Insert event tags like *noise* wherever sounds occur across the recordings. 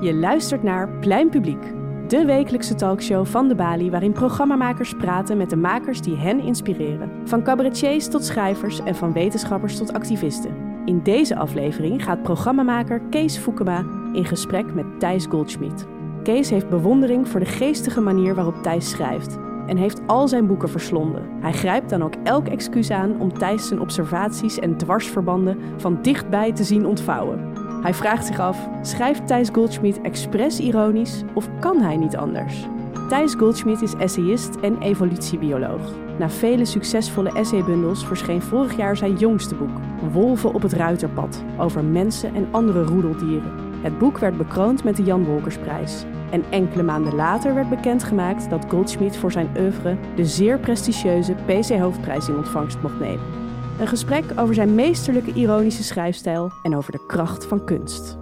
Je luistert naar Plein Publiek, de wekelijkse talkshow van de Bali waarin programmamakers praten met de makers die hen inspireren. Van cabaretiers tot schrijvers en van wetenschappers tot activisten. In deze aflevering gaat programmamaker Kees Foukema in gesprek met Thijs Goldschmidt. Kees heeft bewondering voor de geestige manier waarop Thijs schrijft en heeft al zijn boeken verslonden. Hij grijpt dan ook elk excuus aan om Thijs zijn observaties en dwarsverbanden van dichtbij te zien ontvouwen. Hij vraagt zich af: schrijft Thijs Goldschmidt expres ironisch of kan hij niet anders? Thijs Goldschmidt is essayist en evolutiebioloog. Na vele succesvolle essaybundels verscheen vorig jaar zijn jongste boek, Wolven op het Ruiterpad, over mensen en andere roedeldieren. Het boek werd bekroond met de Jan Wolkersprijs. En enkele maanden later werd bekendgemaakt dat Goldschmidt voor zijn oeuvre de zeer prestigieuze PC Hoofdprijs in ontvangst mocht nemen. Een gesprek over zijn meesterlijke ironische schrijfstijl en over de kracht van kunst.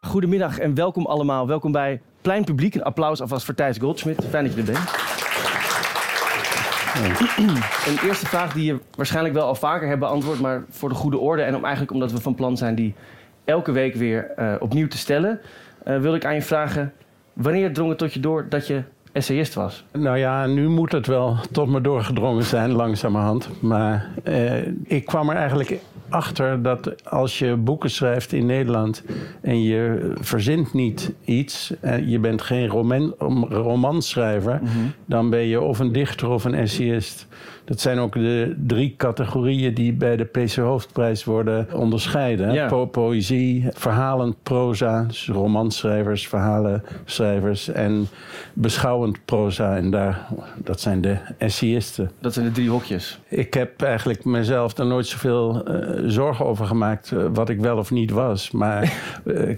Goedemiddag en welkom allemaal. Welkom bij Plein Publiek. Een applaus alvast voor Thijs Goldschmidt. Fijn dat je er bent. Een eerste vraag die je waarschijnlijk wel al vaker hebt beantwoord, maar voor de goede orde en om eigenlijk omdat we van plan zijn die elke week weer uh, opnieuw te stellen, uh, wil ik aan je vragen: wanneer drong het tot je door dat je essayist was? Nou ja, nu moet het wel tot me doorgedrongen zijn, langzamerhand. Maar eh, ik kwam er eigenlijk achter dat als je boeken schrijft in Nederland en je verzint niet iets, eh, je bent geen roman, romanschrijver, mm -hmm. dan ben je of een dichter of een essayist. Dat zijn ook de drie categorieën die bij de PC Hoofdprijs worden onderscheiden. Ja. Po poëzie, verhalend proza, dus romanschrijvers, verhalenschrijvers en beschouwend proza. En daar, dat zijn de essayisten. Dat zijn de drie hokjes. Ik heb eigenlijk mezelf er nooit zoveel uh, zorgen over gemaakt uh, wat ik wel of niet was. Maar *laughs* uh,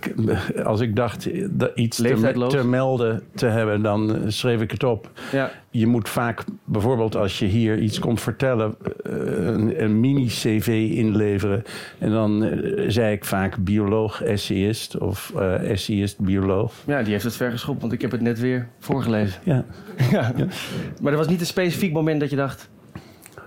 als ik dacht iets te, te, melden te hebben, dan schreef ik het op. Ja. Je moet vaak, bijvoorbeeld als je hier iets komt vertellen, een, een mini-cv inleveren. En dan zei ik vaak bioloog, essayist of essayist, bioloog. Ja, die heeft het ver geschopt, want ik heb het net weer voorgelezen. Ja. *laughs* ja. Maar er was niet een specifiek moment dat je dacht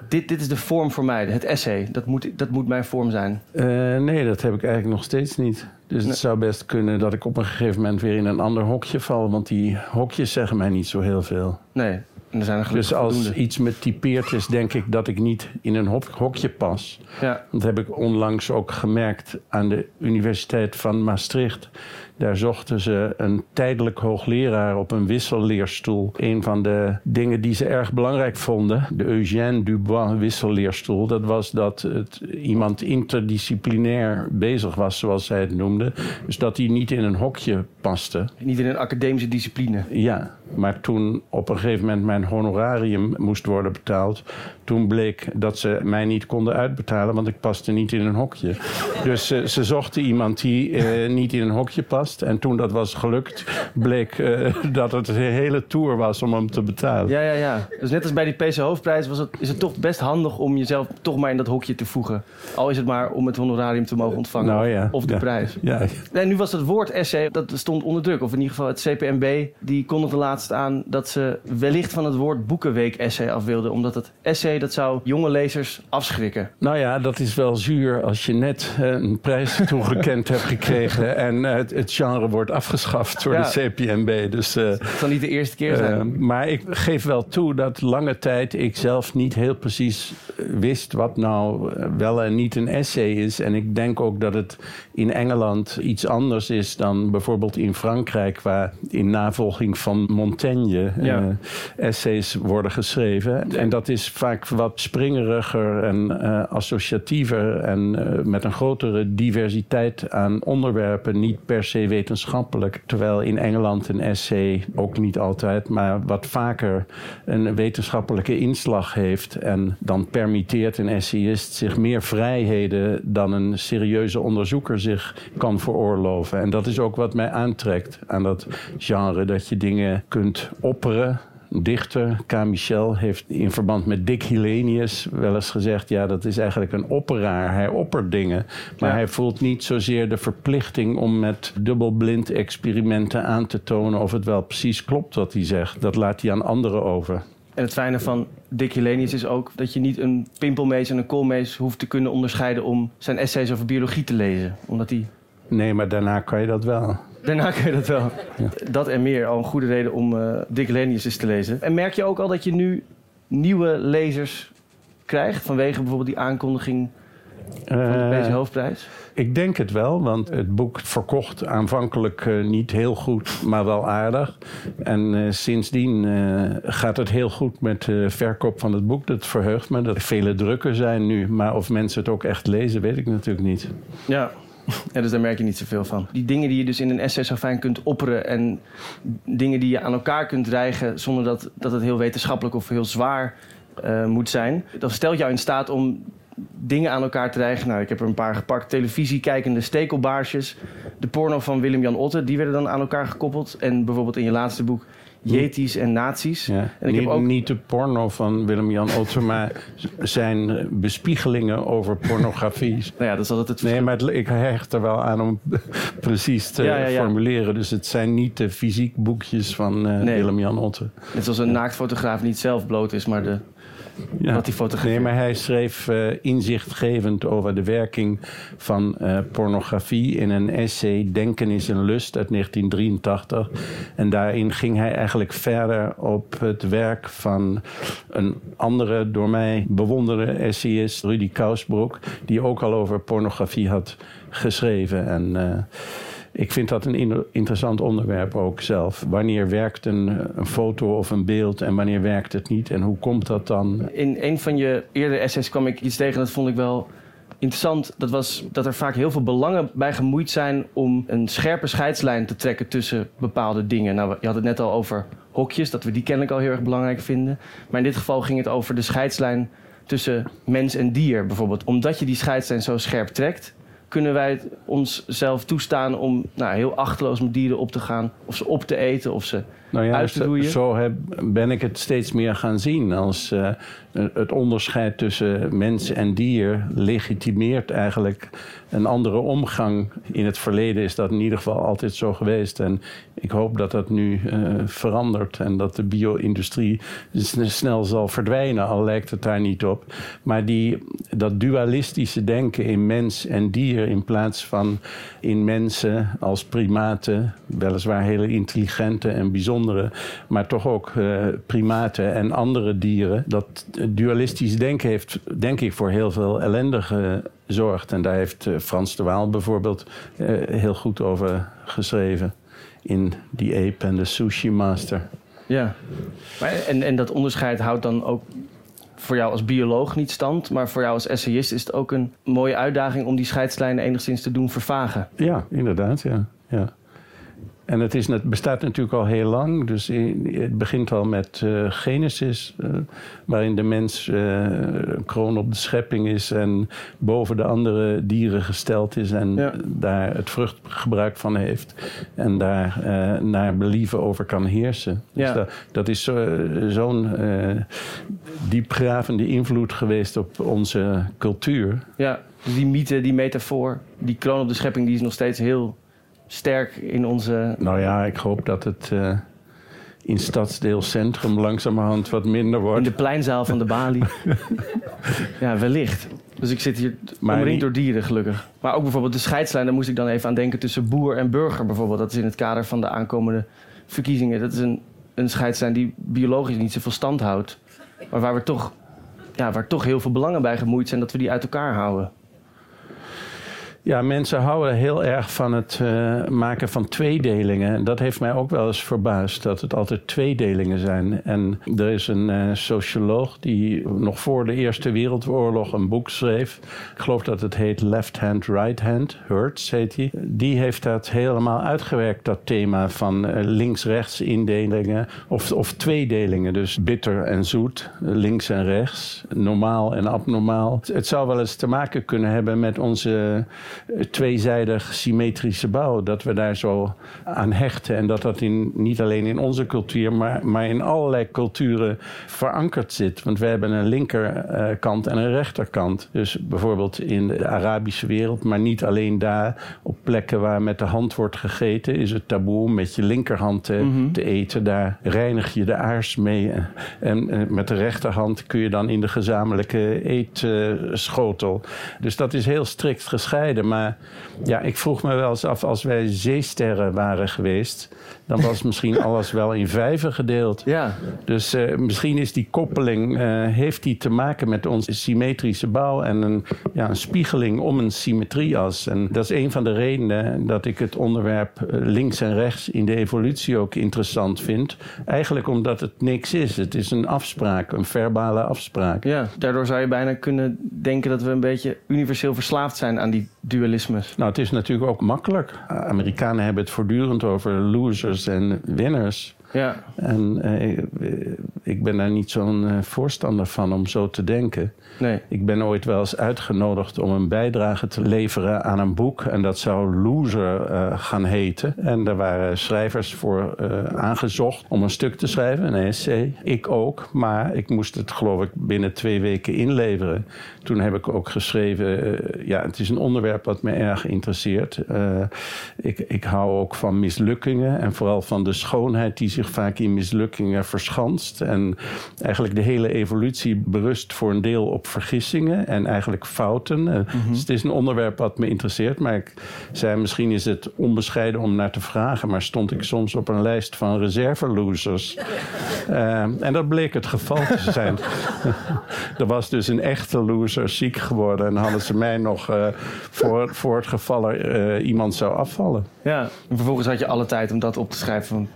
dit, dit is de vorm voor mij, het essay. Dat moet, dat moet mijn vorm zijn. Uh, nee, dat heb ik eigenlijk nog steeds niet. Dus het zou best kunnen dat ik op een gegeven moment weer in een ander hokje val. Want die hokjes zeggen mij niet zo heel veel. Nee, en er zijn er dus als voldoende. iets me typeert is, denk ik dat ik niet in een hokje pas. Ja. Dat heb ik onlangs ook gemerkt aan de Universiteit van Maastricht. Daar zochten ze een tijdelijk hoogleraar op een wisselleerstoel. Een van de dingen die ze erg belangrijk vonden, de Eugène Dubois wisselleerstoel, dat was dat het, iemand interdisciplinair bezig was, zoals zij het noemden. Dus dat hij niet in een hokje paste. Niet in een academische discipline. Ja, maar toen op een gegeven moment mijn honorarium moest worden betaald, toen bleek dat ze mij niet konden uitbetalen, want ik paste niet in een hokje. Dus uh, ze zochten iemand die uh, niet in een hokje past. En toen dat was gelukt, bleek uh, *laughs* dat het een hele tour was om hem te betalen. Ja, ja, ja. Dus net als bij die PC Hoofdprijs was het, is het toch best handig om jezelf toch maar in dat hokje te voegen. Al is het maar om het honorarium te mogen ontvangen nou, ja. of de ja. prijs. Ja. En nu was het woord essay, dat stond onder druk. Of in ieder geval het CPMB, die kondigde laatst aan dat ze wellicht van het woord boekenweek essay af wilden. Omdat het essay, dat zou jonge lezers afschrikken. Nou ja, dat is wel zuur als je net een prijs toegekend hebt gekregen *laughs* en het, het, genre wordt afgeschaft door ja. de CPMB. Dus, uh, dat zal niet de eerste keer zijn. Uh, maar ik geef wel toe dat lange tijd ik zelf niet heel precies wist wat nou wel en niet een essay is. En ik denk ook dat het in Engeland iets anders is dan bijvoorbeeld in Frankrijk, waar in navolging van Montaigne ja. uh, essays worden geschreven. En dat is vaak wat springeriger en associatiever en met een grotere diversiteit aan onderwerpen, niet per se wetenschappelijk. Terwijl in Engeland een essay ook niet altijd, maar wat vaker een wetenschappelijke inslag heeft. En dan permitteert een essayist zich meer vrijheden dan een serieuze onderzoeker zich kan veroorloven. En dat is ook wat mij aantrekt aan dat genre, dat je dingen kunt opperen dichter, K. Michel, heeft in verband met Dick Hillenius wel eens gezegd: ja, dat is eigenlijk een opperaar. Hij oppert dingen, maar ja. hij voelt niet zozeer de verplichting om met dubbelblind experimenten aan te tonen of het wel precies klopt wat hij zegt. Dat laat hij aan anderen over. En het fijne van Dick Hillenius is ook dat je niet een pimpelmees en een koolmees hoeft te kunnen onderscheiden om zijn essays over biologie te lezen. Omdat hij Nee, maar daarna kan je dat wel. Daarna kan je dat wel. Dat en meer, al een goede reden om uh, Dick Lenius eens te lezen. En merk je ook al dat je nu nieuwe lezers krijgt... vanwege bijvoorbeeld die aankondiging van de Europese hoofdprijs? Ik denk het wel, want het boek verkocht aanvankelijk uh, niet heel goed, maar wel aardig. En uh, sindsdien uh, gaat het heel goed met de verkoop van het boek. Dat verheugt me dat er vele drukken zijn nu. Maar of mensen het ook echt lezen, weet ik natuurlijk niet. Ja. *laughs* Dus daar merk je niet zoveel van. Die dingen die je dus in een essay zo fijn kunt opperen... en dingen die je aan elkaar kunt rijgen... zonder dat, dat het heel wetenschappelijk of heel zwaar moet zijn... dat stelt jou in staat om dingen aan elkaar te rijgen. Nou, ik heb er een paar gepakt. Televisie kijkende stekelbaarsjes. De porno van Willem-Jan Otte, die werden dan aan elkaar gekoppeld. En bijvoorbeeld in je laatste boek Yetis en nazi's. Ja, en ik niet, heb ook... niet de porno van Willem-Jan Otte, maar *laughs* zijn bespiegelingen over pornografie. nou ja, dat is altijd het Nee, maar ik hecht er wel aan om *laughs* precies te ja, ja, ja. formuleren. Dus het zijn niet de fysiek boekjes van uh, nee. Willem-Jan Otte. Net zoals een naaktfotograaf niet zelf bloot is, maar de ja. wat hij. Nee, maar hij schreef uh, inzichtgevend over de werking van uh, pornografie in een essay Denken is een lust uit 1983. En daarin ging hij eigenlijk verder op het werk van een andere door mij bewonderde essayist, Rudy Kousbroek, die ook al over pornografie had geschreven. En uh, ik vind dat een interessant onderwerp ook zelf. Wanneer werkt een, een, foto of een beeld en wanneer werkt het niet? En hoe komt dat dan? In een van je eerdere essays kwam ik iets tegen, dat vond ik wel interessant. Dat was dat er vaak heel veel belangen bij gemoeid zijn om een scherpe scheidslijn te trekken tussen bepaalde dingen. Nou, je had het net al over hokjes, dat we die kennelijk al heel erg belangrijk vinden. Maar in dit geval ging het over de scheidslijn tussen mens en dier bijvoorbeeld. Omdat je die scheidslijn zo scherp trekt, kunnen wij onszelf toestaan om nou, heel achteloos met dieren op te gaan. Of ze op te eten, of ze nou ja, uit te roeien. Zo heb, ben ik het steeds meer gaan zien. Als uh, het onderscheid tussen mens en dier legitimeert eigenlijk een andere omgang. In het verleden is dat in ieder geval altijd zo geweest. En ik hoop dat dat nu uh, verandert en dat de bio-industrie snel zal verdwijnen, al lijkt het daar niet op. Maar die, dat dualistische denken in mens en dier in plaats van in mensen als primaten, weliswaar hele intelligente en bijzondere, maar toch ook uh, primaten en andere dieren. Dat dualistisch denken heeft, denk ik, voor heel veel ellende gezorgd. En daar heeft uh, Frans de Waal bijvoorbeeld uh, heel goed over geschreven in The Ape en de Sushi Master. Ja, en, en dat onderscheid houdt dan ook voor jou als bioloog niet stand, maar voor jou als essayist is het ook een mooie uitdaging om die scheidslijnen enigszins te doen vervagen. Ja, inderdaad, ja. ja. En het, is, het bestaat natuurlijk al heel lang. Dus het begint al met uh, Genesis, uh, waarin de mens uh, kroon op de schepping is en boven de andere dieren gesteld is en ja. daar het vruchtgebruik van heeft en daar naar believen over kan heersen. Dus ja. dat, dat is zo'n diepgravende invloed geweest op onze cultuur. Ja, die mythe, die metafoor, die kroon op de schepping, die is nog steeds heel sterk in onze. Nou ja, ik hoop dat het uh, in stadsdeelcentrum langzamerhand wat minder wordt. In de pleinzaal van de Bali. *laughs* ja, wellicht. Dus ik zit hier maar omringd niet... door dieren, gelukkig. Maar ook bijvoorbeeld de scheidslijn, daar moest ik dan even aan denken tussen boer en burger bijvoorbeeld. Dat is in het kader van de aankomende verkiezingen. Dat is een, een scheidslijn die biologisch niet zoveel stand houdt. Maar waar we toch, ja, waar toch heel veel belangen bij gemoeid zijn dat we die uit elkaar houden. Ja, mensen houden heel erg van het uh, maken van tweedelingen. Dat heeft mij ook wel eens verbaasd, dat het altijd tweedelingen zijn. En er is een uh, socioloog die nog voor de Eerste Wereldoorlog een boek schreef. Ik geloof dat het heet Left Hand, Right Hand. Hertz heet hij. Die heeft dat helemaal uitgewerkt, dat thema van uh, links-rechts indelingen. Of, of tweedelingen, dus bitter en zoet, links en rechts, normaal en abnormaal. Het zou wel eens te maken kunnen hebben met onze tweezijdig symmetrische bouw. Dat we daar zo aan hechten. En dat dat in, niet alleen in onze cultuur, maar, maar in allerlei culturen verankerd zit. Want we hebben een linkerkant en een rechterkant. Dus bijvoorbeeld in de Arabische wereld, maar niet alleen daar. Op plekken waar met de hand wordt gegeten, is het taboe om met je linkerhand te, mm-hmm. te eten. Daar reinig je de aars mee. En, en met de rechterhand kun je dan in de gezamenlijke eetschotel. Dus dat is heel strikt gescheiden. Maar ja, ik vroeg me wel eens af, als wij zeesterren waren geweest, dan was misschien *laughs* alles wel in vijven gedeeld. Ja. Dus uh, misschien is die koppeling, uh, heeft die te maken met onze symmetrische bouw en een, ja, een spiegeling om een symmetrieas. En dat is een van de redenen dat ik het onderwerp links en rechts in de evolutie ook interessant vind. Eigenlijk omdat het niks is. Het is een afspraak, een verbale afspraak. Ja, daardoor zou je bijna kunnen denken dat we een beetje universeel verslaafd zijn aan die dualismes. Nou, het is natuurlijk ook makkelijk. Amerikanen hebben het voortdurend over losers en winners. Ja. En eh, ik ben daar niet zo'n eh, voorstander van om zo te denken. Nee. Ik ben ooit wel eens uitgenodigd om een bijdrage te leveren aan een boek. En dat zou Loser uh, gaan heten. En daar waren schrijvers voor aangezocht om een stuk te schrijven, een essay. Ik ook, maar ik moest het geloof ik binnen twee weken inleveren. Toen heb ik ook geschreven, ja, het is een onderwerp wat me erg interesseert. ik, ik hou ook van mislukkingen en vooral van de schoonheid die zich vaak in mislukkingen verschanst. En eigenlijk de hele evolutie berust voor een deel op vergissingen en eigenlijk fouten. Mm -hmm. dus het is een onderwerp wat me interesseert. Maar ik zei, misschien is het onbescheiden om naar te vragen. Maar stond ik soms op een lijst van reserve-losers. uh, en dat bleek het geval te zijn. *laughs* er was dus een echte loser ziek geworden. En hadden ze mij nog uh, voor, voor het geval er uh, iemand zou afvallen. Ja, en vervolgens had je alle tijd om dat op te schrijven. Van...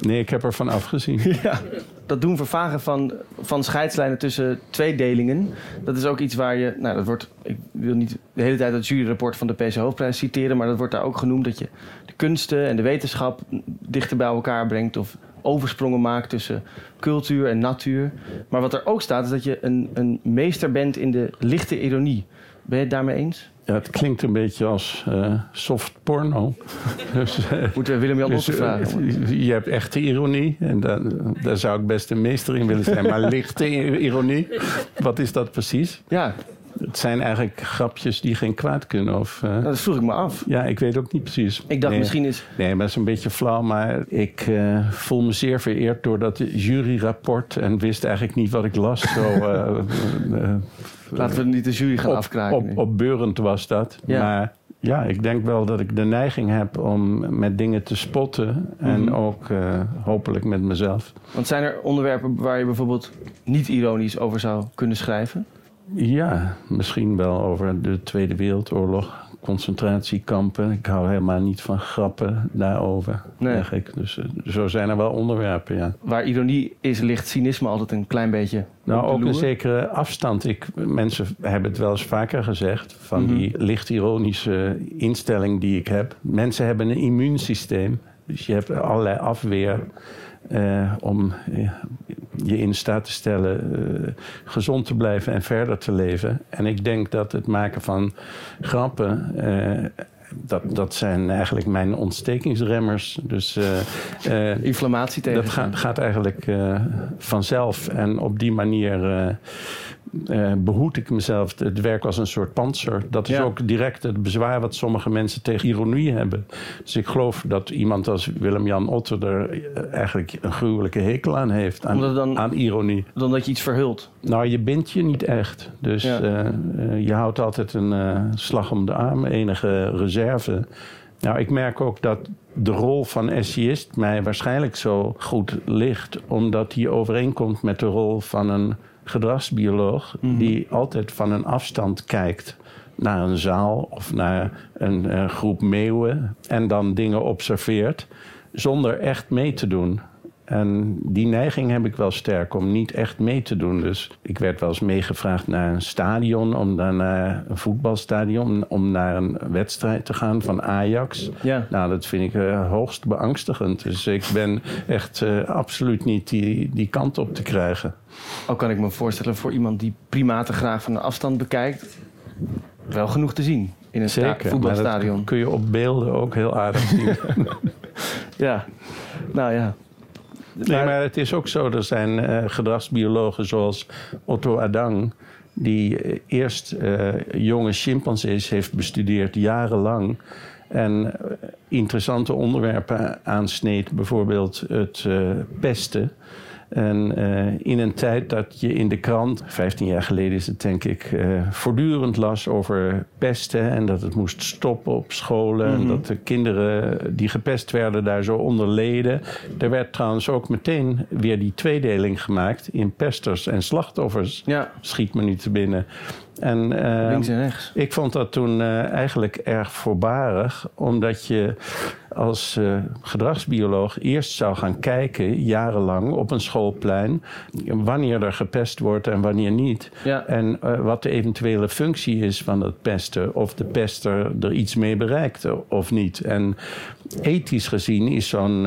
Nee, ik heb ervan afgezien. *laughs* ja. Dat doen vervagen van, van scheidslijnen tussen tweedelingen. Dat is ook iets waar je. Nou, dat wordt. Ik wil niet de hele tijd het juryrapport van de PC Hoofdprijs citeren. Maar dat wordt daar ook genoemd dat je de kunsten en de wetenschap dichter bij elkaar brengt. Of oversprongen maakt tussen cultuur en natuur. Maar wat er ook staat, is dat je een, een meester bent in de lichte ironie. Ben je het daarmee eens? Ja, het klinkt een beetje als uh, soft porno. *laughs* dus, uh, Moeten we Willem-Jan dus, uh, vragen? je hebt echte ironie. En daar, daar zou ik best een meester in willen zijn. Maar lichte ironie, wat is dat precies? Ja. Het zijn eigenlijk grapjes die geen kwaad kunnen. Of, nou, dat vroeg ik me af. Ja, ik weet ook niet precies. Ik dacht nee, misschien is... Nee, maar dat is een beetje flauw. Maar ik voel me zeer vereerd door dat juryrapport. En wist eigenlijk niet wat ik las. Zo, *laughs* Laten we niet de jury gaan op, afkraken. Op, opbeurend was dat. Ja. Maar ja, ik denk wel dat ik de neiging heb om met dingen te spotten. En Mhm. ook uh, hopelijk met mezelf. Want zijn er onderwerpen waar je bijvoorbeeld niet ironisch over zou kunnen schrijven? Ja, misschien wel over de Tweede Wereldoorlog. Concentratiekampen. Ik hou helemaal niet van grappen daarover. Nee. Eigenlijk. Dus uh, zo zijn er wel onderwerpen, ja. Waar ironie is, ligt cynisme altijd een klein beetje. Nou, ook een zekere afstand. Ik, mensen hebben het wel eens vaker gezegd. Van Mhm. die licht ironische instelling die ik heb. Mensen hebben een immuunsysteem. Dus je hebt allerlei afweer. Uh, om uh, je in staat te stellen uh, gezond te blijven en verder te leven. En ik denk dat het maken van grappen. dat, dat zijn eigenlijk mijn ontstekingsremmers. Dus, Inflammatie tegen. Dat gaat, gaat eigenlijk vanzelf. En op die manier uh, behoed ik mezelf. Het werkt als een soort panzer. Dat is Ja. ook direct het bezwaar wat sommige mensen tegen ironie hebben. Dus ik geloof dat iemand als Willem-Jan Otter er eh, eigenlijk een gruwelijke hekel aan heeft. Aan, dan- ironie. Dan dat je iets verhult. Nou, je bindt je niet echt. Dus Ja. eh, eh, je houdt altijd een eh, slag om de arm, enige reserve. Nou, ik merk ook dat de rol van essayist mij waarschijnlijk zo goed ligt, omdat die overeenkomt met de rol van een gedragsbioloog, Mhm. die altijd van een afstand kijkt naar een zaal of naar een eh, groep meeuwen en dan dingen observeert zonder echt mee te doen. En die neiging heb ik wel sterk om niet echt mee te doen. Dus ik werd wel eens meegevraagd naar een stadion, om dan naar een voetbalstadion, om naar een wedstrijd te gaan van Ajax. Ja. Nou, dat vind ik eh, hoogst beangstigend. Dus ik ben echt eh, absoluut niet die, die kant op te krijgen. Ook kan ik me voorstellen voor iemand die primaten graag van een afstand bekijkt. Wel genoeg te zien in een Zeker. Voetbalstadion. dat kun je op beelden ook heel aardig zien. *laughs* Ja. Nou ja. Nee, maar het is ook zo. Er zijn eh, gedragsbiologen zoals Otto Adang... die eh, eerst eh, jonge chimpansees heeft bestudeerd jarenlang... en interessante onderwerpen aansneed. Bijvoorbeeld het pesten. En uh, in een tijd dat je in de krant, 15 jaar geleden is het denk ik, uh, voortdurend las over pesten en dat het moest stoppen op scholen. Mm -hmm. En dat de kinderen die gepest werden daar zo onder leden. Er werd trouwens ook meteen weer die tweedeling gemaakt in pesters en slachtoffers. Ja. Schiet me nu te binnen. En, uh, Links en rechts. Ik vond dat toen uh, eigenlijk erg voorbarig, omdat je als uh, gedragsbioloog eerst zou gaan kijken, jarenlang op een schoolplein, wanneer er gepest wordt en wanneer niet. Ja. En wat de eventuele functie is van het pesten, of de pester er iets mee bereikt of niet. En ethisch gezien is zo'n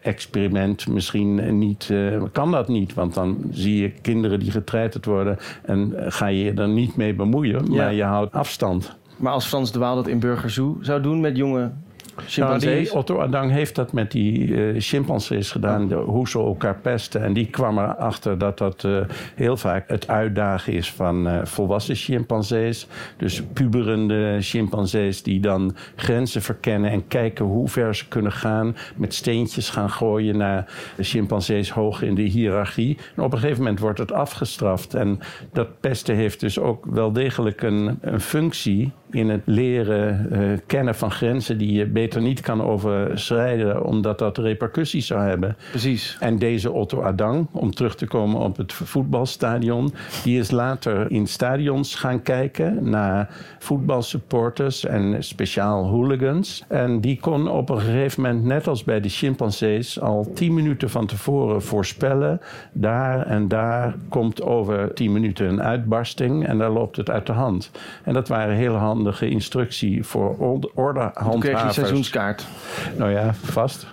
experiment misschien niet, kan dat niet, want dan zie je kinderen die getreiterd worden en ga je er niet mee bemoeien, maar Ja. je houdt afstand. Maar als Frans de Waal dat in Burger Zoo zou doen met jonge chimpansees... die Otto Adang heeft dat met die eh, chimpansees gedaan, de, hoe ze elkaar pesten. En die kwam erachter dat dat eh, heel vaak het uitdagen is van eh, volwassen chimpansees. Dus puberende chimpansees die dan grenzen verkennen en kijken hoe ver ze kunnen gaan. Met steentjes gaan gooien naar chimpansees hoog in de hiërarchie. En op een gegeven moment wordt het afgestraft. En dat pesten heeft dus ook wel degelijk een, een functie in het leren eh, kennen van grenzen die je beter niet kan overschrijden, omdat dat repercussies zou hebben. Precies. En deze Otto Adang, om terug te komen op het voetbalstadion, die is later in stadions gaan kijken naar voetbalsupporters en speciaal hooligans. En die kon op een gegeven moment, net als bij de chimpansees, al tien minuten van tevoren voorspellen. Daar en daar komt over tien minuten een uitbarsting en daar loopt het uit de hand. En dat waren hele handige instructie voor Toen kreeg je ordehandhavers. seizoenskaart. Nou ja, vast. *laughs*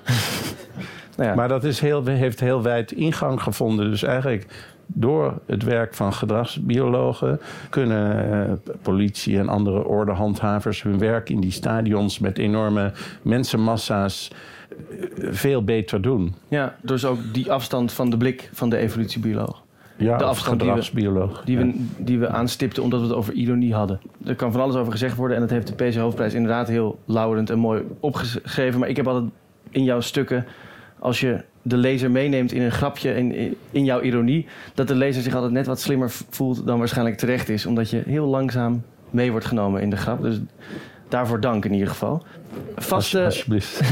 Nou ja. Maar dat is heel, heeft heel wijd ingang gevonden. Dus eigenlijk door het werk van gedragsbiologen kunnen eh, politie en andere ordehandhavers hun werk in die stadions met enorme mensenmassa's eh, veel beter doen. ja, dus ook die afstand van de blik van de evolutiebioloog. Ja, De afstand die we-. Die Ja. we, die we aanstipten omdat we het over ironie hadden. Er kan van alles over gezegd worden en dat heeft de PC Hoofdprijs inderdaad heel lauwend en mooi opgeschreven. Maar ik heb altijd in jouw stukken, als je de lezer meeneemt in een grapje in, in jouw ironie, dat de lezer zich altijd net wat slimmer voelt dan waarschijnlijk terecht is. Omdat je heel langzaam mee wordt genomen in de grap. Dus daarvoor dank in ieder geval. Vaste, Alsjeblieft. *laughs*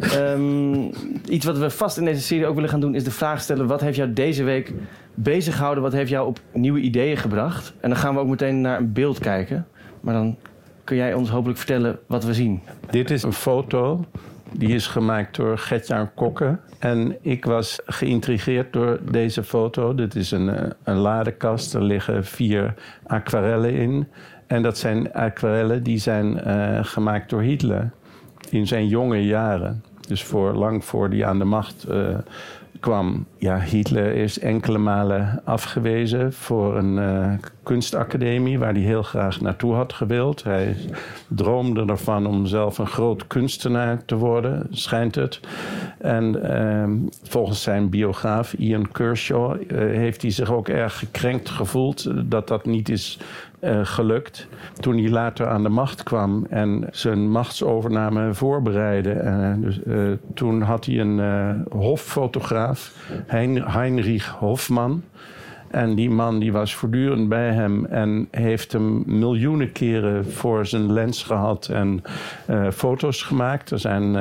Ehm, iets wat we vast in deze serie ook willen gaan doen, is de vraag stellen: wat heeft jou deze week bezig gehouden? Wat heeft jou op nieuwe ideeën gebracht? En dan gaan we ook meteen naar een beeld kijken. Maar dan kun jij ons hopelijk vertellen wat we zien. Dit is een foto. Die is gemaakt door Gertjan Kokke. En ik was geïntrigeerd door deze foto. Dit is een, eh, een ladekast. Er liggen vier aquarellen in. En dat zijn aquarellen die zijn eh, gemaakt door Hitler. In zijn jonge jaren. Dus voor, lang voor hij aan de macht eh, kwam. Ja, Hitler is enkele malen afgewezen voor een eh, kunstacademie waar hij heel graag naartoe had gewild. Hij droomde ervan om zelf een groot kunstenaar te worden, schijnt het. En ehm, volgens zijn biograaf Ian Kershaw eh, heeft hij zich ook erg gekrenkt gevoeld dat dat niet is eh, gelukt. Toen hij later aan de macht kwam en zijn machtsovername voorbereidde. eh, dus, eh, toen had hij een hoffotograaf, Hein- Heinrich Hofman. En die man die was voortdurend bij hem en heeft hem miljoenen keren voor zijn lens gehad en foto's gemaakt. Er zijn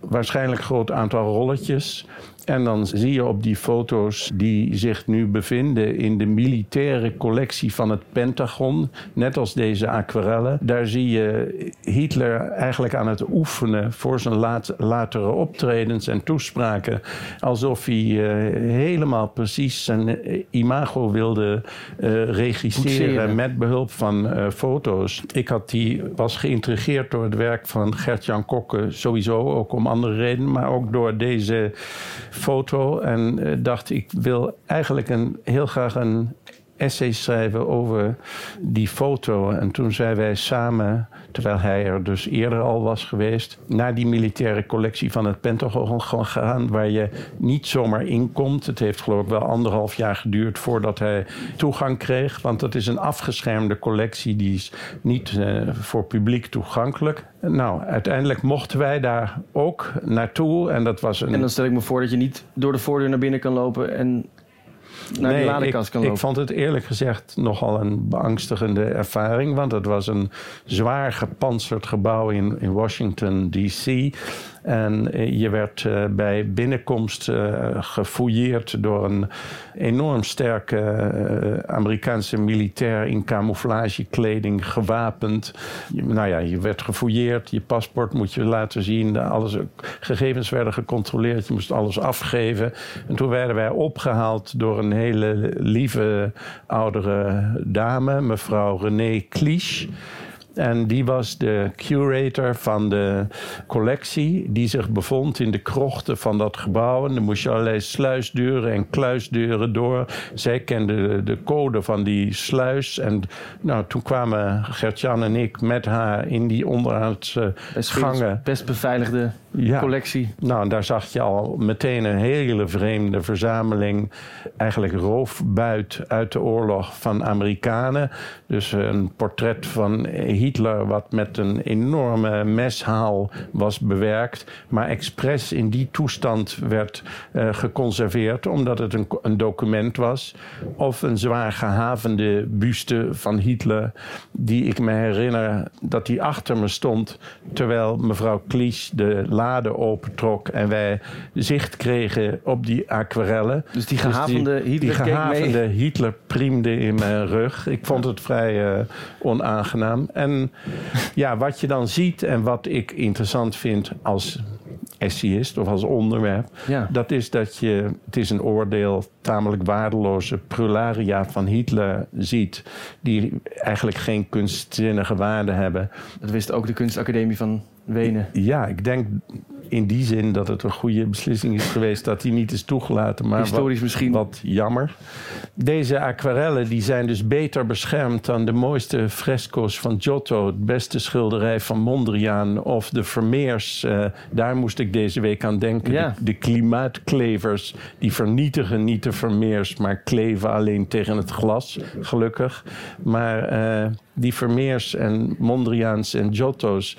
waarschijnlijk een groot aantal rolletjes. En dan zie je op die foto's die zich nu bevinden in de militaire collectie van het Pentagon, net als deze aquarellen, daar zie je Hitler eigenlijk aan het oefenen voor zijn laat- latere optredens en toespraken. Alsof hij eh, helemaal precies zijn eh, imago wilde eh, regisseren met behulp van foto's. Ik had die, was geïntrigeerd door het werk van Gert-Jan Kokke, sowieso ook om andere redenen, maar ook door deze foto. En eh, dacht, ik wil eigenlijk een, heel graag een essay schrijven over die foto. En toen zijn wij samen, terwijl hij er dus eerder al was geweest, naar die militaire collectie van het Pentagon gegaan, waar je niet zomaar inkomt. Het heeft geloof ik wel anderhalf jaar geduurd voordat hij toegang kreeg, want dat is een afgeschermde collectie, die is niet uh, voor publiek toegankelijk. Nou, uiteindelijk mochten wij daar ook naartoe. En dat was een. En dan stel ik me voor dat je niet door de voordeur naar binnen kan lopen en naar nee, ladekast kan lopen. Ik vond het eerlijk gezegd nogal een beangstigende ervaring. Want het was een zwaar gepantserd gebouw in, in Washington, D.C. En eh, je werd uh, bij binnenkomst uh, gefouilleerd door een enorm sterke Amerikaanse militair in camouflagekleding gewapend. Nou ja, je werd gefouilleerd, je paspoort moet je laten zien, alles, gegevens werden gecontroleerd, je moest alles afgeven. En toen werden wij opgehaald door een hele lieve oudere dame, mevrouw René Klisch. En die was de curator van de collectie, die zich bevond in de krochten van dat gebouw. En dan moest je allerlei sluisdeuren en kluisdeuren door. Zij kende de code van die sluis. En nou, toen kwamen Gertjan en ik met haar in die onderaardse gangen. Best beveiligde ja. collectie. Nou, daar zag je al meteen een hele vreemde verzameling, eigenlijk roofbuit uit de oorlog van Amerikanen. Dus een portret van Hitler, wat met een enorme meshaal was bewerkt, maar expres in die toestand werd uh, geconserveerd, omdat het een, een, document was. Of een zwaar gehavende buste van Hitler, die ik me herinner dat die achter me stond, terwijl mevrouw Klies de lade opentrok en wij zicht kregen op die aquarellen. Dus die gehavende dus die, Hitler die gehavende Hitler priemde in mijn rug. Ik vond het vrij uh, onaangenaam. En ja, wat je dan ziet en wat ik interessant vind als essayist of als onderwerp, ja. dat is dat je, het is een oordeel, tamelijk waardeloze prularia van Hitler ziet, die eigenlijk geen kunstzinnige waarde hebben. Dat wist ook de kunstacademie van Wenen. Ja, ik denk in die zin dat het een goede beslissing is geweest dat hij niet is toegelaten. Maar Historisch wat, misschien. Wat jammer. Deze aquarellen die zijn dus beter beschermd dan de mooiste fresco's van Giotto, het beste schilderij van Mondriaan of de Vermeers. Uh, daar moest ik deze week aan denken. Ja. De, de, klimaatklevers, die vernietigen niet de Vermeers, maar kleven alleen tegen het glas, gelukkig. Maar uh, die Vermeers en Mondriaans en Giotto's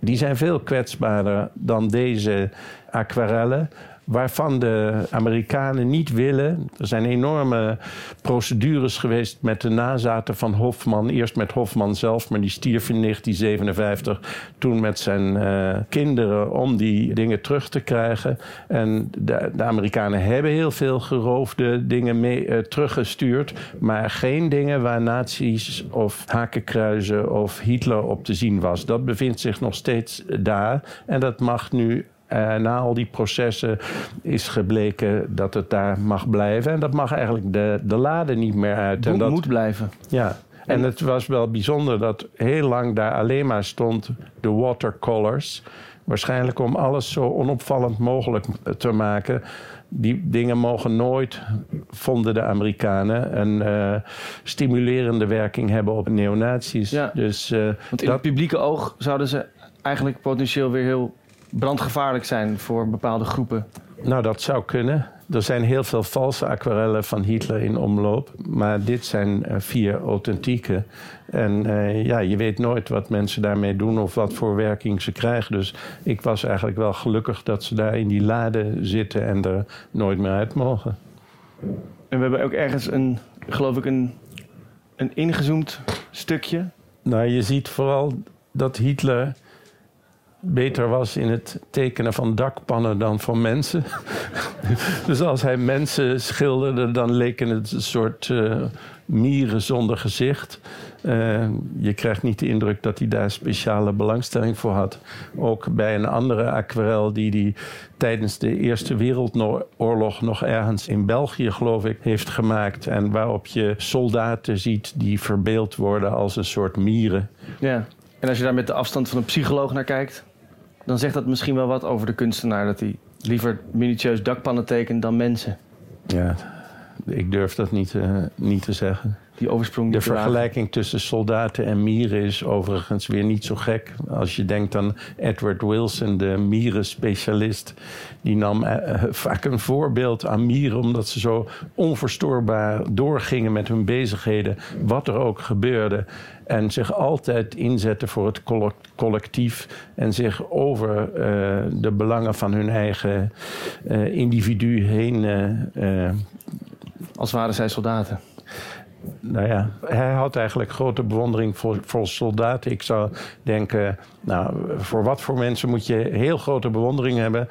die zijn veel kwetsbaarder dan deze aquarellen. Waarvan de Amerikanen niet willen. Er zijn enorme procedures geweest met de nazaten van Hofman. Eerst met Hofman zelf, maar die stierf in 1957. Toen met zijn uh, kinderen om die dingen terug te krijgen. En de, Amerikanen hebben heel veel geroofde dingen mee, uh, teruggestuurd. Maar geen dingen waar nazi's of hakenkruizen of Hitler op te zien was. Dat bevindt zich nog steeds daar. En dat mag nu uh, na al die processen is gebleken dat het daar mag blijven. En dat mag eigenlijk de, de lade niet meer uit. Dat moet blijven. Ja. En, en het was wel bijzonder dat heel lang daar alleen maar stond de watercolors. Waarschijnlijk om alles zo onopvallend mogelijk te maken. Die dingen mogen nooit, vonden de Amerikanen, een uh, stimulerende werking hebben op neonazies. Ja. Dus, uh, Want in dat... het publieke oog zouden ze eigenlijk potentieel weer heel brandgevaarlijk zijn voor bepaalde groepen? Nou, dat zou kunnen. Er zijn heel veel valse aquarellen van Hitler in omloop. Maar dit zijn uh, vier authentieke. En uh, ja, je weet nooit wat mensen daarmee doen of wat voor werking ze krijgen. Dus ik was eigenlijk wel gelukkig dat ze daar in die lade zitten en er nooit meer uit mogen. En we hebben ook ergens een, geloof ik, een, een ingezoomd stukje. Nou, je ziet vooral dat Hitler beter was in het tekenen van dakpannen dan van mensen. *laughs* dus als hij mensen schilderde, dan leken het een soort uh, mieren zonder gezicht. Uh, je krijgt niet de indruk dat hij daar speciale belangstelling voor had. Ook bij een andere aquarel die hij tijdens de Eerste Wereldoorlog nog ergens in België, geloof ik, heeft gemaakt. En waarop je soldaten ziet die verbeeld worden als een soort mieren. Ja, en als je daar met de afstand van een psycholoog naar kijkt, dan zegt dat misschien wel wat over de kunstenaar. Dat hij liever minutieus dakpannen tekent dan mensen. Ja, ik durf dat niet, uh, niet te zeggen. Die oversprong De vergelijking tussen soldaten en mieren is overigens weer niet zo gek. Als je denkt aan Edward Wilson, de mierenspecialist. Die nam uh, vaak een voorbeeld aan mieren, omdat ze zo onverstoorbaar doorgingen met hun bezigheden, wat er ook gebeurde. En zich altijd inzetten voor het collectief en zich over uh, de belangen van hun eigen uh, individu heen. Als waren zij soldaten. Nou ja, hij had eigenlijk grote bewondering voor, voor soldaten. Ik zou denken, nou, voor wat voor mensen moet je heel grote bewondering hebben?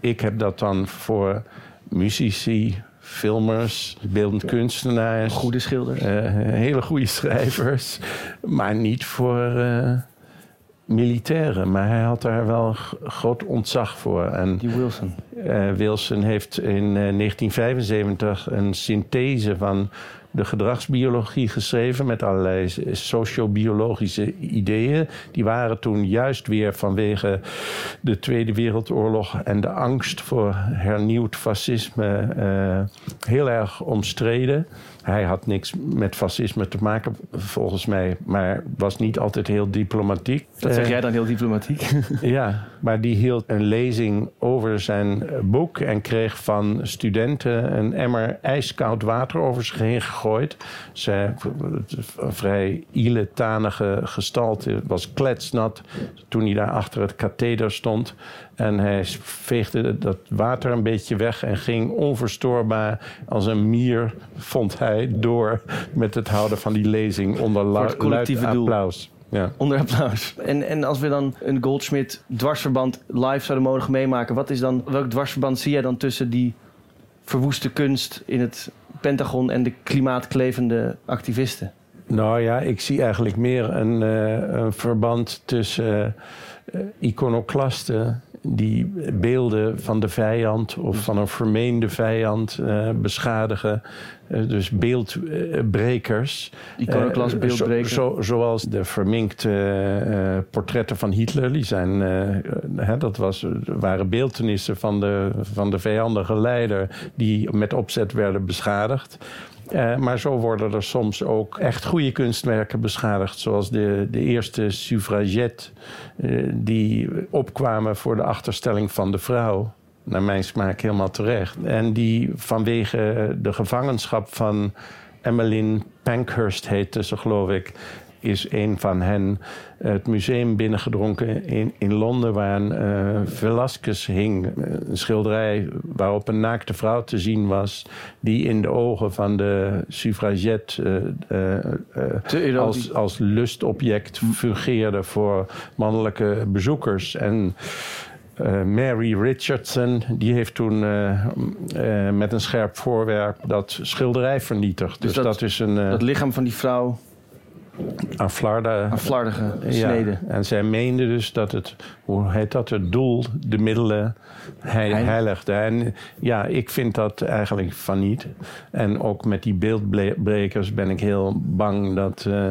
Ik heb dat dan voor muzici, filmers, beeldend kunstenaars. Goede schilders. Uh, hele goede schrijvers. Maar niet voor uh, militairen. Maar hij had daar wel groot ontzag voor. En, Die Wilson. Uh, Wilson heeft in 1975 een synthese van de gedragsbiologie geschreven met allerlei sociobiologische ideeën. Die waren toen juist weer vanwege de Tweede Wereldoorlog en de angst voor hernieuwd fascisme uh, heel erg omstreden. Hij had niks met fascisme te maken, volgens mij, maar was niet altijd heel diplomatiek. Dat zeg jij dan heel diplomatiek? *laughs* ja, maar die hield een lezing over zijn boek en kreeg van studenten een emmer ijskoud water over zich heen gegooid. Zij, een vrij iletanige gestalte, was kletsnat toen hij daar achter het katheder stond. En hij veegde dat water een beetje weg en ging onverstoorbaar als een mier, vond hij, door met het houden van die lezing onder luid applaus. Ja. Onder applaus. En, en als we dan een Goldschmidt dwarsverband live zouden mogen meemaken, wat is dan, welk dwarsverband zie jij dan tussen die verwoeste kunst in het Pentagon en de klimaatklevende activisten? Nou ja, ik zie eigenlijk meer een, uh, een verband tussen uh, iconoclasten die beelden van de vijand of van een vermeende vijand uh, beschadigen. Uh, dus beeldbrekers. Iconoclast beeldbrekers. Zo, zo, zoals de verminkte portretten van Hitler. Die zijn, hè, dat was, waren beeldtenissen van de, van de vijandige leider die met opzet werden beschadigd. Uh, maar zo worden er soms ook echt goede kunstwerken beschadigd. Zoals de, de eerste suffragette uh, die opkwamen voor de achterstelling van de vrouw. Naar mijn smaak helemaal terecht. En die vanwege de gevangenschap van Emmeline Pankhurst heette ze geloof ik is een van hen het museum binnengedronken in, in Londen, waar een uh, Velasquez hing. Een schilderij waarop een naakte vrouw te zien was, die in de ogen van de suffragette uh, als, als lustobject fungeerde voor mannelijke bezoekers. En uh, Mary Richardson, die heeft toen uh, uh, met een scherp voorwerp dat schilderij vernietigd. Dus, dus dat, dat, is een. dat lichaam van die vrouw aan Flarden. Aan Flarden gesneden. Ja, en zij meende dus dat het, hoe heet dat, het doel de middelen heiligde. En ja, ik vind dat eigenlijk van niet. En ook met die beeldbrekers ben ik heel bang dat uh,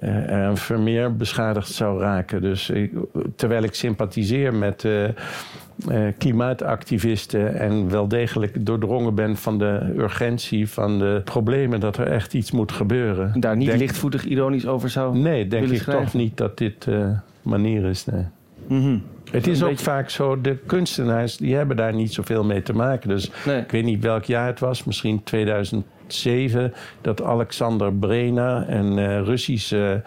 er een Vermeer beschadigd zou raken. Dus ik, terwijl ik sympathiseer met uh, klimaatactivisten en wel degelijk doordrongen ben van de urgentie van de problemen dat er echt iets moet gebeuren. Daar niet denk, lichtvoetig ironisch over zou Nee, denk ik schrijven. toch niet dat dit uh, manier is. Nee. Mm -hmm. Het is ook beetje... vaak zo, de kunstenaars die hebben daar niet zoveel mee te maken. Dus nee. ik weet niet welk jaar het was, misschien 2007, dat Alexander Brena, een uh, Russische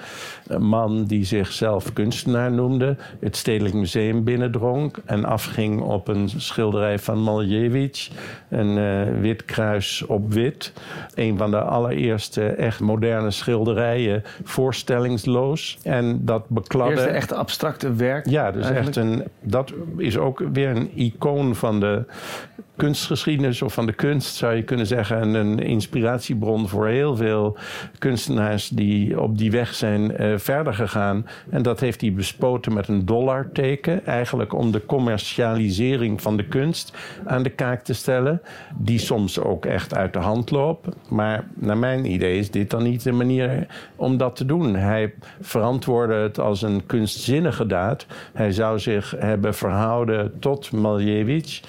uh, man die zichzelf kunstenaar noemde, het Stedelijk Museum binnendrong en afging op een schilderij van Malevich, een uh, wit kruis op wit. Een van de allereerste echt moderne schilderijen, voorstellingsloos. En dat bekladde... Eerste echt abstracte werk? Ja, dus eigenlijk? echt een dat is ook weer een icoon van de kunstgeschiedenis of van de kunst, zou je kunnen zeggen. En een inspiratiebron voor heel veel kunstenaars die op die weg zijn uh, verder gegaan. En dat heeft hij bespoten met een dollarteken. Eigenlijk om de commercialisering van de kunst aan de kaak te stellen. Die soms ook echt uit de hand loopt. Maar naar mijn idee is dit dan niet de manier om dat te doen. Hij verantwoordde het als een kunstzinnige daad. Hij zou zich hebben verhouden tot Malevich.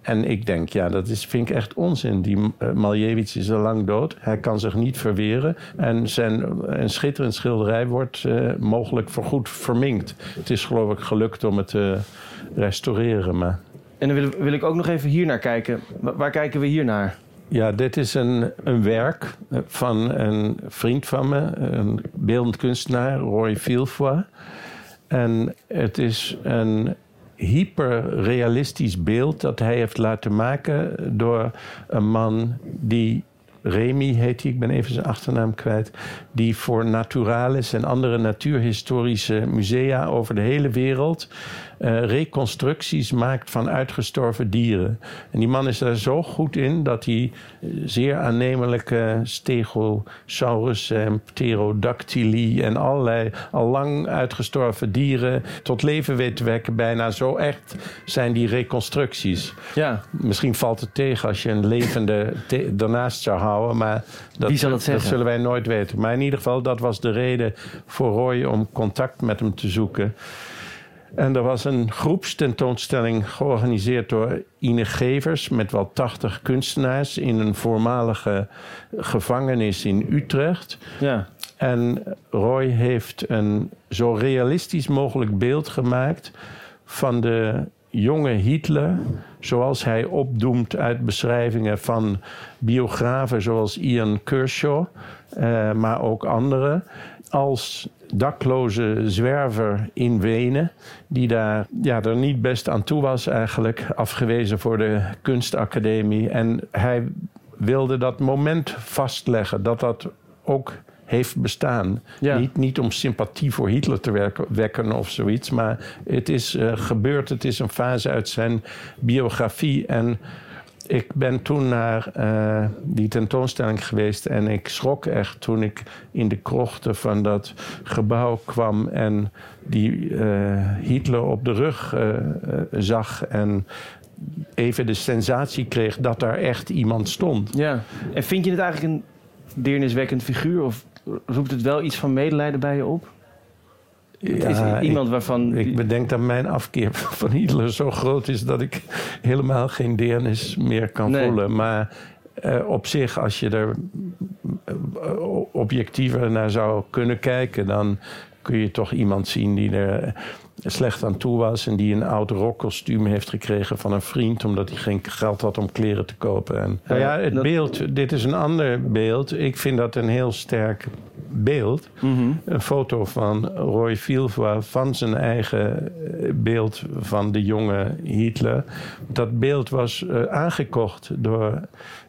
En ik denk, ja, dat is, vind ik echt onzin. Die uh, Malevich is al lang dood. Hij kan zich niet verweren. En zijn een schitterend schilderij wordt uh, mogelijk voorgoed verminkt. Het is geloof ik gelukt om het te restaureren. Maar... En dan wil, wil ik ook nog even hier naar kijken. Waar kijken we hier naar? Ja, dit is een, een werk van een vriend van me, een beeldend kunstenaar, Roy Villefoy. En het is een hyperrealistisch beeld dat hij heeft laten maken door een man die Remy heet hij, ik ben even zijn achternaam kwijt, die voor Naturalis en andere natuurhistorische musea over de hele wereld uh, reconstructies maakt van uitgestorven dieren. En die man is daar zo goed in dat hij zeer aannemelijke stegosaurus en pterodactyli en allerlei al lang uitgestorven dieren tot leven weet te wekken. Bijna zo echt zijn die reconstructies. Ja. Misschien valt het tegen als je een levende daarnaast zou houden, maar dat, Wie zal het zeggen? dat zullen wij nooit weten. Maar in ieder geval, dat was de reden voor Roy om contact met hem te zoeken. En er was een groepstentoonstelling georganiseerd door Ine Gevers met wel 80 kunstenaars in een voormalige gevangenis in Utrecht. Ja. En Roy heeft een zo realistisch mogelijk beeld gemaakt van de jonge Hitler, zoals hij opdoemt uit beschrijvingen van biografen zoals Ian Kershaw, uh, maar ook anderen, als dakloze zwerver in Wenen, die daar ja, er niet best aan toe was eigenlijk, afgewezen voor de kunstacademie. En hij wilde dat moment vastleggen, dat dat ook heeft bestaan. Ja. Niet, niet om sympathie voor Hitler te werken, wekken of zoiets, maar het is uh, gebeurd. Het is een fase uit zijn biografie. En ik ben toen naar uh, die tentoonstelling geweest en ik schrok echt toen ik in de krochten van dat gebouw kwam en die uh, Hitler op de rug uh, zag en even de sensatie kreeg dat daar echt iemand stond. Ja, en vind je het eigenlijk een deerniswekkend figuur of roept het wel iets van medelijden bij je op? Het is iemand ik, waarvan. Ik bedenk dat mijn afkeer *laughs* van Hitler zo groot is dat ik helemaal geen deernis meer kan Nee. voelen. Maar uh, op zich, als je er uh, objectiever naar zou kunnen kijken, dan kun je toch iemand zien die er slecht aan toe was en die een oud rockkostuum heeft gekregen van een vriend omdat hij geen geld had om kleren te kopen. En, nou ja, het dat- beeld, dit is een ander beeld. Ik vind dat een heel sterk beeld. Mhm. Een foto van Roy Villevoix van zijn eigen eh, beeld van de jonge Hitler. Dat beeld was eh, aangekocht door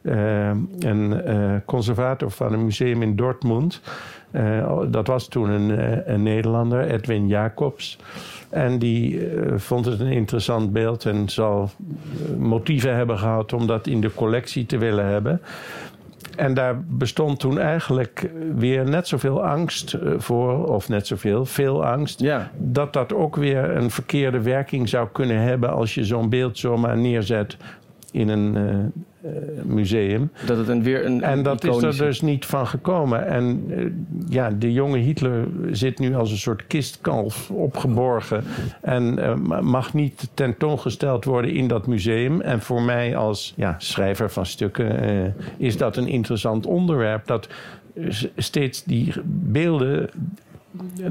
eh, een conservator van een museum in Dortmund. Dat was toen een, een Nederlander, Edwin Jacobs. En die vond het een interessant beeld en zal motieven hebben gehad om dat in de collectie te willen hebben. En daar bestond toen eigenlijk weer net zoveel angst eh, voor, of net zoveel, veel angst, Ja. dat dat ook weer een verkeerde werking zou kunnen hebben als je zo'n beeld zomaar neerzet in een eh, eh, museum. Dat het een, weer een. En dat is er dus niet van gekomen. En eh, ja, de jonge Hitler zit nu als een soort kistkalf opgeborgen. En ma- mag niet tentoongesteld worden in dat museum. En voor mij als ja, schrijver van stukken is dat een interessant onderwerp. Dat steeds die beelden.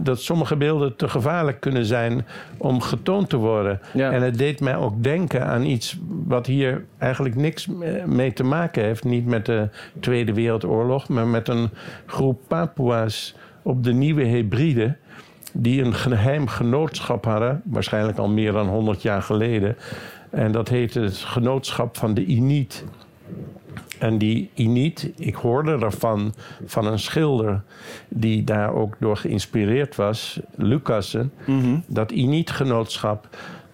Dat sommige beelden te gevaarlijk kunnen zijn om getoond te worden. Ja. En het deed mij ook denken aan iets wat hier eigenlijk niks mee te maken heeft. Niet met de Tweede Wereldoorlog, maar met een groep Papua's op de Nieuwe Hebride. Die een geheim genootschap hadden, waarschijnlijk al meer dan 100 jaar geleden. En dat heette het Genootschap van de Iniet. En die Iniet, ik hoorde daarvan van een schilder die daar ook door geïnspireerd was, Lucassen. Mhm. Dat Iniet-genootschap,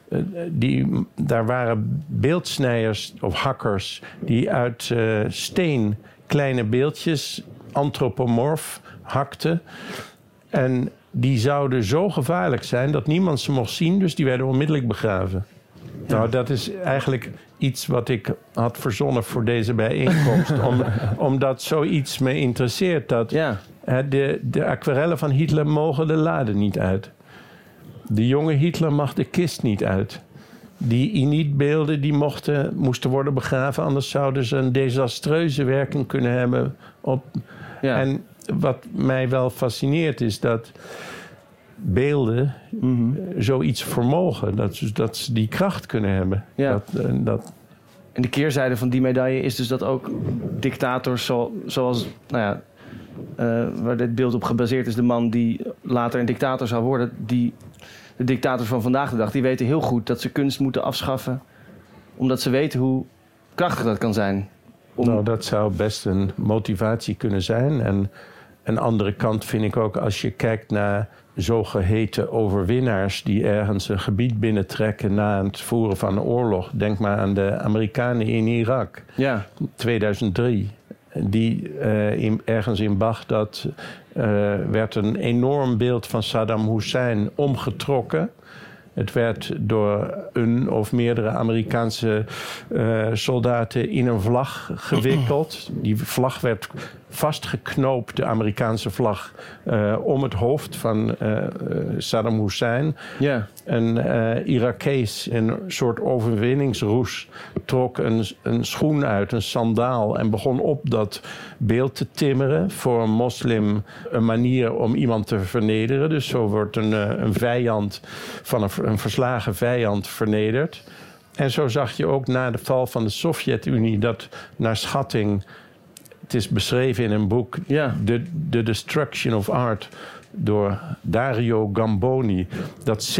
eh, die, daar waren beeldsnijers of hakkers die uit eh, steen kleine beeldjes, antropomorf, hakten. En die zouden zo gevaarlijk zijn dat niemand ze mocht zien, dus die werden onmiddellijk begraven. Nou, dat is eigenlijk iets wat ik had verzonnen voor deze bijeenkomst. *laughs* om, omdat zoiets me interesseert. Dat Ja. hè, de, de aquarellen van Hitler mogen de lade niet uit. De jonge Hitler mag de kist niet uit. die Inietbeelden die mochten, moesten worden begraven, anders zouden ze een desastreuze werking kunnen hebben op. Ja. En wat mij wel fascineert is dat beelden Mhm. zoiets vermogen, dat, ze- dat ze die kracht kunnen hebben. Ja. Dat, eh, dat, En de keerzijde van die medaille is dus dat ook dictators zo, zoals, nou ja, eh, waar dit beeld op gebaseerd is, de man die later een dictator zou worden, die, de dictators van vandaag de dag, die weten heel goed dat ze kunst moeten afschaffen, omdat ze weten hoe krachtig dat kan zijn. Om, Nou, dat zou best een motivatie kunnen zijn. En een andere kant vind ik ook als je kijkt naar zogeheten overwinnaars die ergens een gebied binnentrekken na het voeren van een oorlog. Denk maar aan de Amerikanen in Irak, ja, 2003. Die eh, in, ergens in Bagdad eh, werd een enorm beeld van Saddam Hussein omgetrokken. Het werd door een of meerdere Amerikaanse eh, soldaten in een vlag gewikkeld. Die vlag werd vastgeknoopt, de Amerikaanse vlag, eh, om het hoofd van eh, eh, Saddam Hussein. ja, Een eh Irakees, in een soort overwinningsroes, trok een, een schoen uit, een sandaal, en begon op dat beeld te timmeren. Voor een moslim een manier om iemand te vernederen. Dus zo wordt een, een vijand van een, een verslagen vijand vernederd. En zo zag je ook na de val van de Sovjet-Unie dat naar schatting, het is beschreven in een boek, ja. The, The Destruction of Art door Dario Gamboni. Dat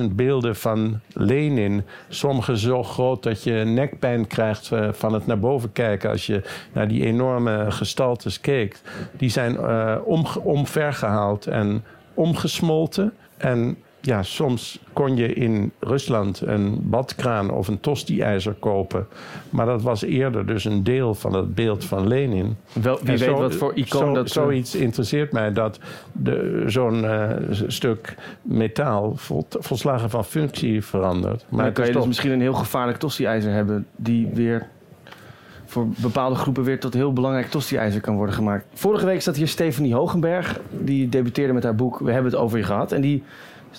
70.000 beelden van Lenin, sommige zo groot dat je nekpijn krijgt eh, van het naar boven kijken als je naar die enorme gestaltes keek, die zijn eh omge- omvergehaald en omgesmolten. En ja, soms kon je in Rusland een badkraan of een tosti-ijzer kopen. Maar dat was eerder dus een deel van het beeld van Lenin. Wel, wie weet wat voor icoon zo- dat... Zoiets interesseert mij dat de- zo'n eh, stuk metaal vol- volslagen van functie verandert. Maar dan kan je dus misschien een heel gevaarlijk tosti-ijzer hebben... die weer voor bepaalde groepen weer tot heel belangrijk tosti-ijzer kan worden gemaakt. Vorige week zat hier Stephanie Hogenberg. Die debuteerde met haar boek We hebben het over je gehad. En die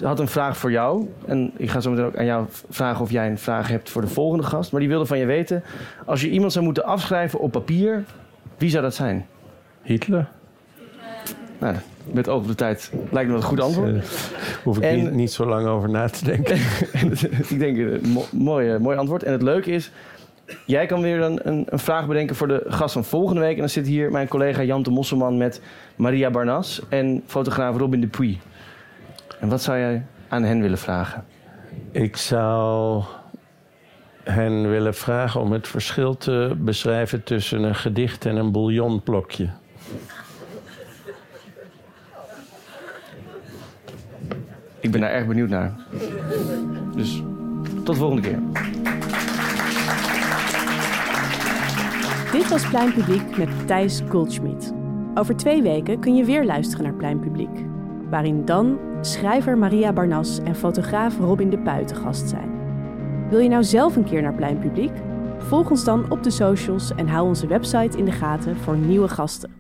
had een vraag voor jou. En ik ga zo meteen ook aan jou vragen of jij een vraag hebt voor de volgende gast. Maar die wilde van je weten... als je iemand zou moeten afschrijven op papier... wie zou dat zijn? Hitler? Nou, met oog op de tijd lijkt me dat een goed antwoord. Eh, hoef ik En- niet, niet zo lang over na te denken. *laughs* ik denk, een mo- mooi, eh, mooi antwoord. En het leuke is, jij kan weer een, een, een vraag bedenken voor de gast van volgende week. En dan zit hier mijn collega Jan de Mosselman met Maria Barnas en fotograaf Robin Dupuy. En wat zou jij aan hen willen vragen? Ik zou hen willen vragen om het verschil te beschrijven tussen een gedicht en een bouillonblokje. Ik ben daar erg benieuwd naar. Dus tot de volgende keer. Dit was Plein Publiek met Thijs Goldschmidt. Over twee weken kun je weer luisteren naar Plein Publiek. Waarin dan schrijver Maria Barnas en fotograaf Robin de Puy te gast zijn. Wil je nou zelf een keer naar Plein Publiek? Volg ons dan op de socials en hou onze website in de gaten voor nieuwe gasten.